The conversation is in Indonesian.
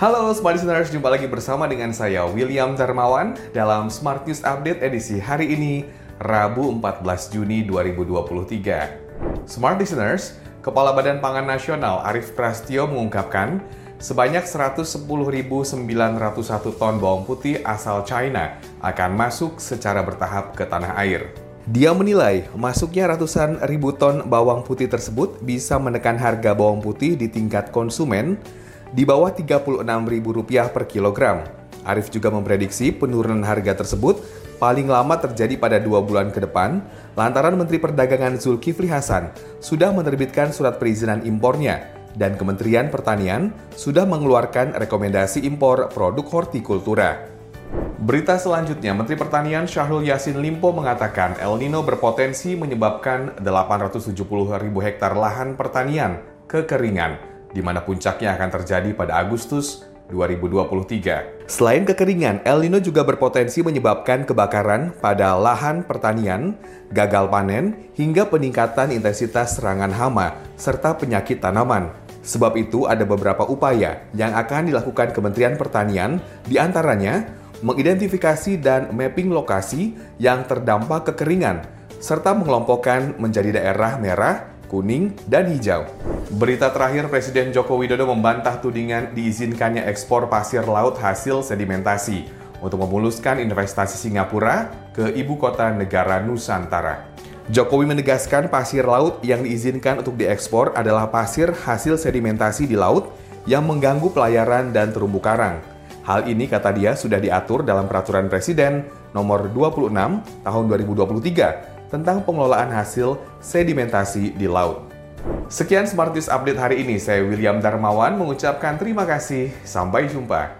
Halo Smart Listeners, jumpa lagi bersama dengan saya William Darmawan dalam Smart News Update edisi hari ini, Rabu 14 Juni 2023. Smart Listeners, Kepala Badan Pangan Nasional Arief Prastio mengungkapkan sebanyak 110.901 ton bawang putih asal China akan masuk secara bertahap ke tanah air. Dia menilai masuknya ratusan ribu ton bawang putih tersebut bisa menekan harga bawang putih di tingkat konsumen di bawah Rp36.000 per kilogram. Arif juga memprediksi penurunan harga tersebut paling lama terjadi pada dua bulan ke depan lantaran Menteri Perdagangan Zulkifli Hasan sudah menerbitkan surat perizinan impornya dan Kementerian Pertanian sudah mengeluarkan rekomendasi impor produk hortikultura. Berita selanjutnya, Menteri Pertanian Syahrul Yassin Limpo mengatakan El Nino berpotensi menyebabkan 870 ribu hektar lahan pertanian kekeringan di mana puncaknya akan terjadi pada Agustus 2023. Selain kekeringan, El Nino juga berpotensi menyebabkan kebakaran pada lahan pertanian, gagal panen, hingga peningkatan intensitas serangan hama serta penyakit tanaman. Sebab itu ada beberapa upaya yang akan dilakukan Kementerian Pertanian, di antaranya mengidentifikasi dan mapping lokasi yang terdampak kekeringan, serta mengelompokkan menjadi daerah merah, kuning, dan hijau. Berita terakhir, Presiden Joko Widodo membantah tudingan diizinkannya ekspor pasir laut hasil sedimentasi untuk memuluskan investasi Singapura ke ibu kota negara Nusantara. Jokowi menegaskan pasir laut yang diizinkan untuk diekspor adalah pasir hasil sedimentasi di laut yang mengganggu pelayaran dan terumbu karang. Hal ini kata dia sudah diatur dalam peraturan Presiden nomor 26 tahun 2023 tentang pengelolaan hasil sedimentasi di laut. Sekian Smartis Update hari ini. Saya William Darmawan mengucapkan terima kasih. Sampai jumpa.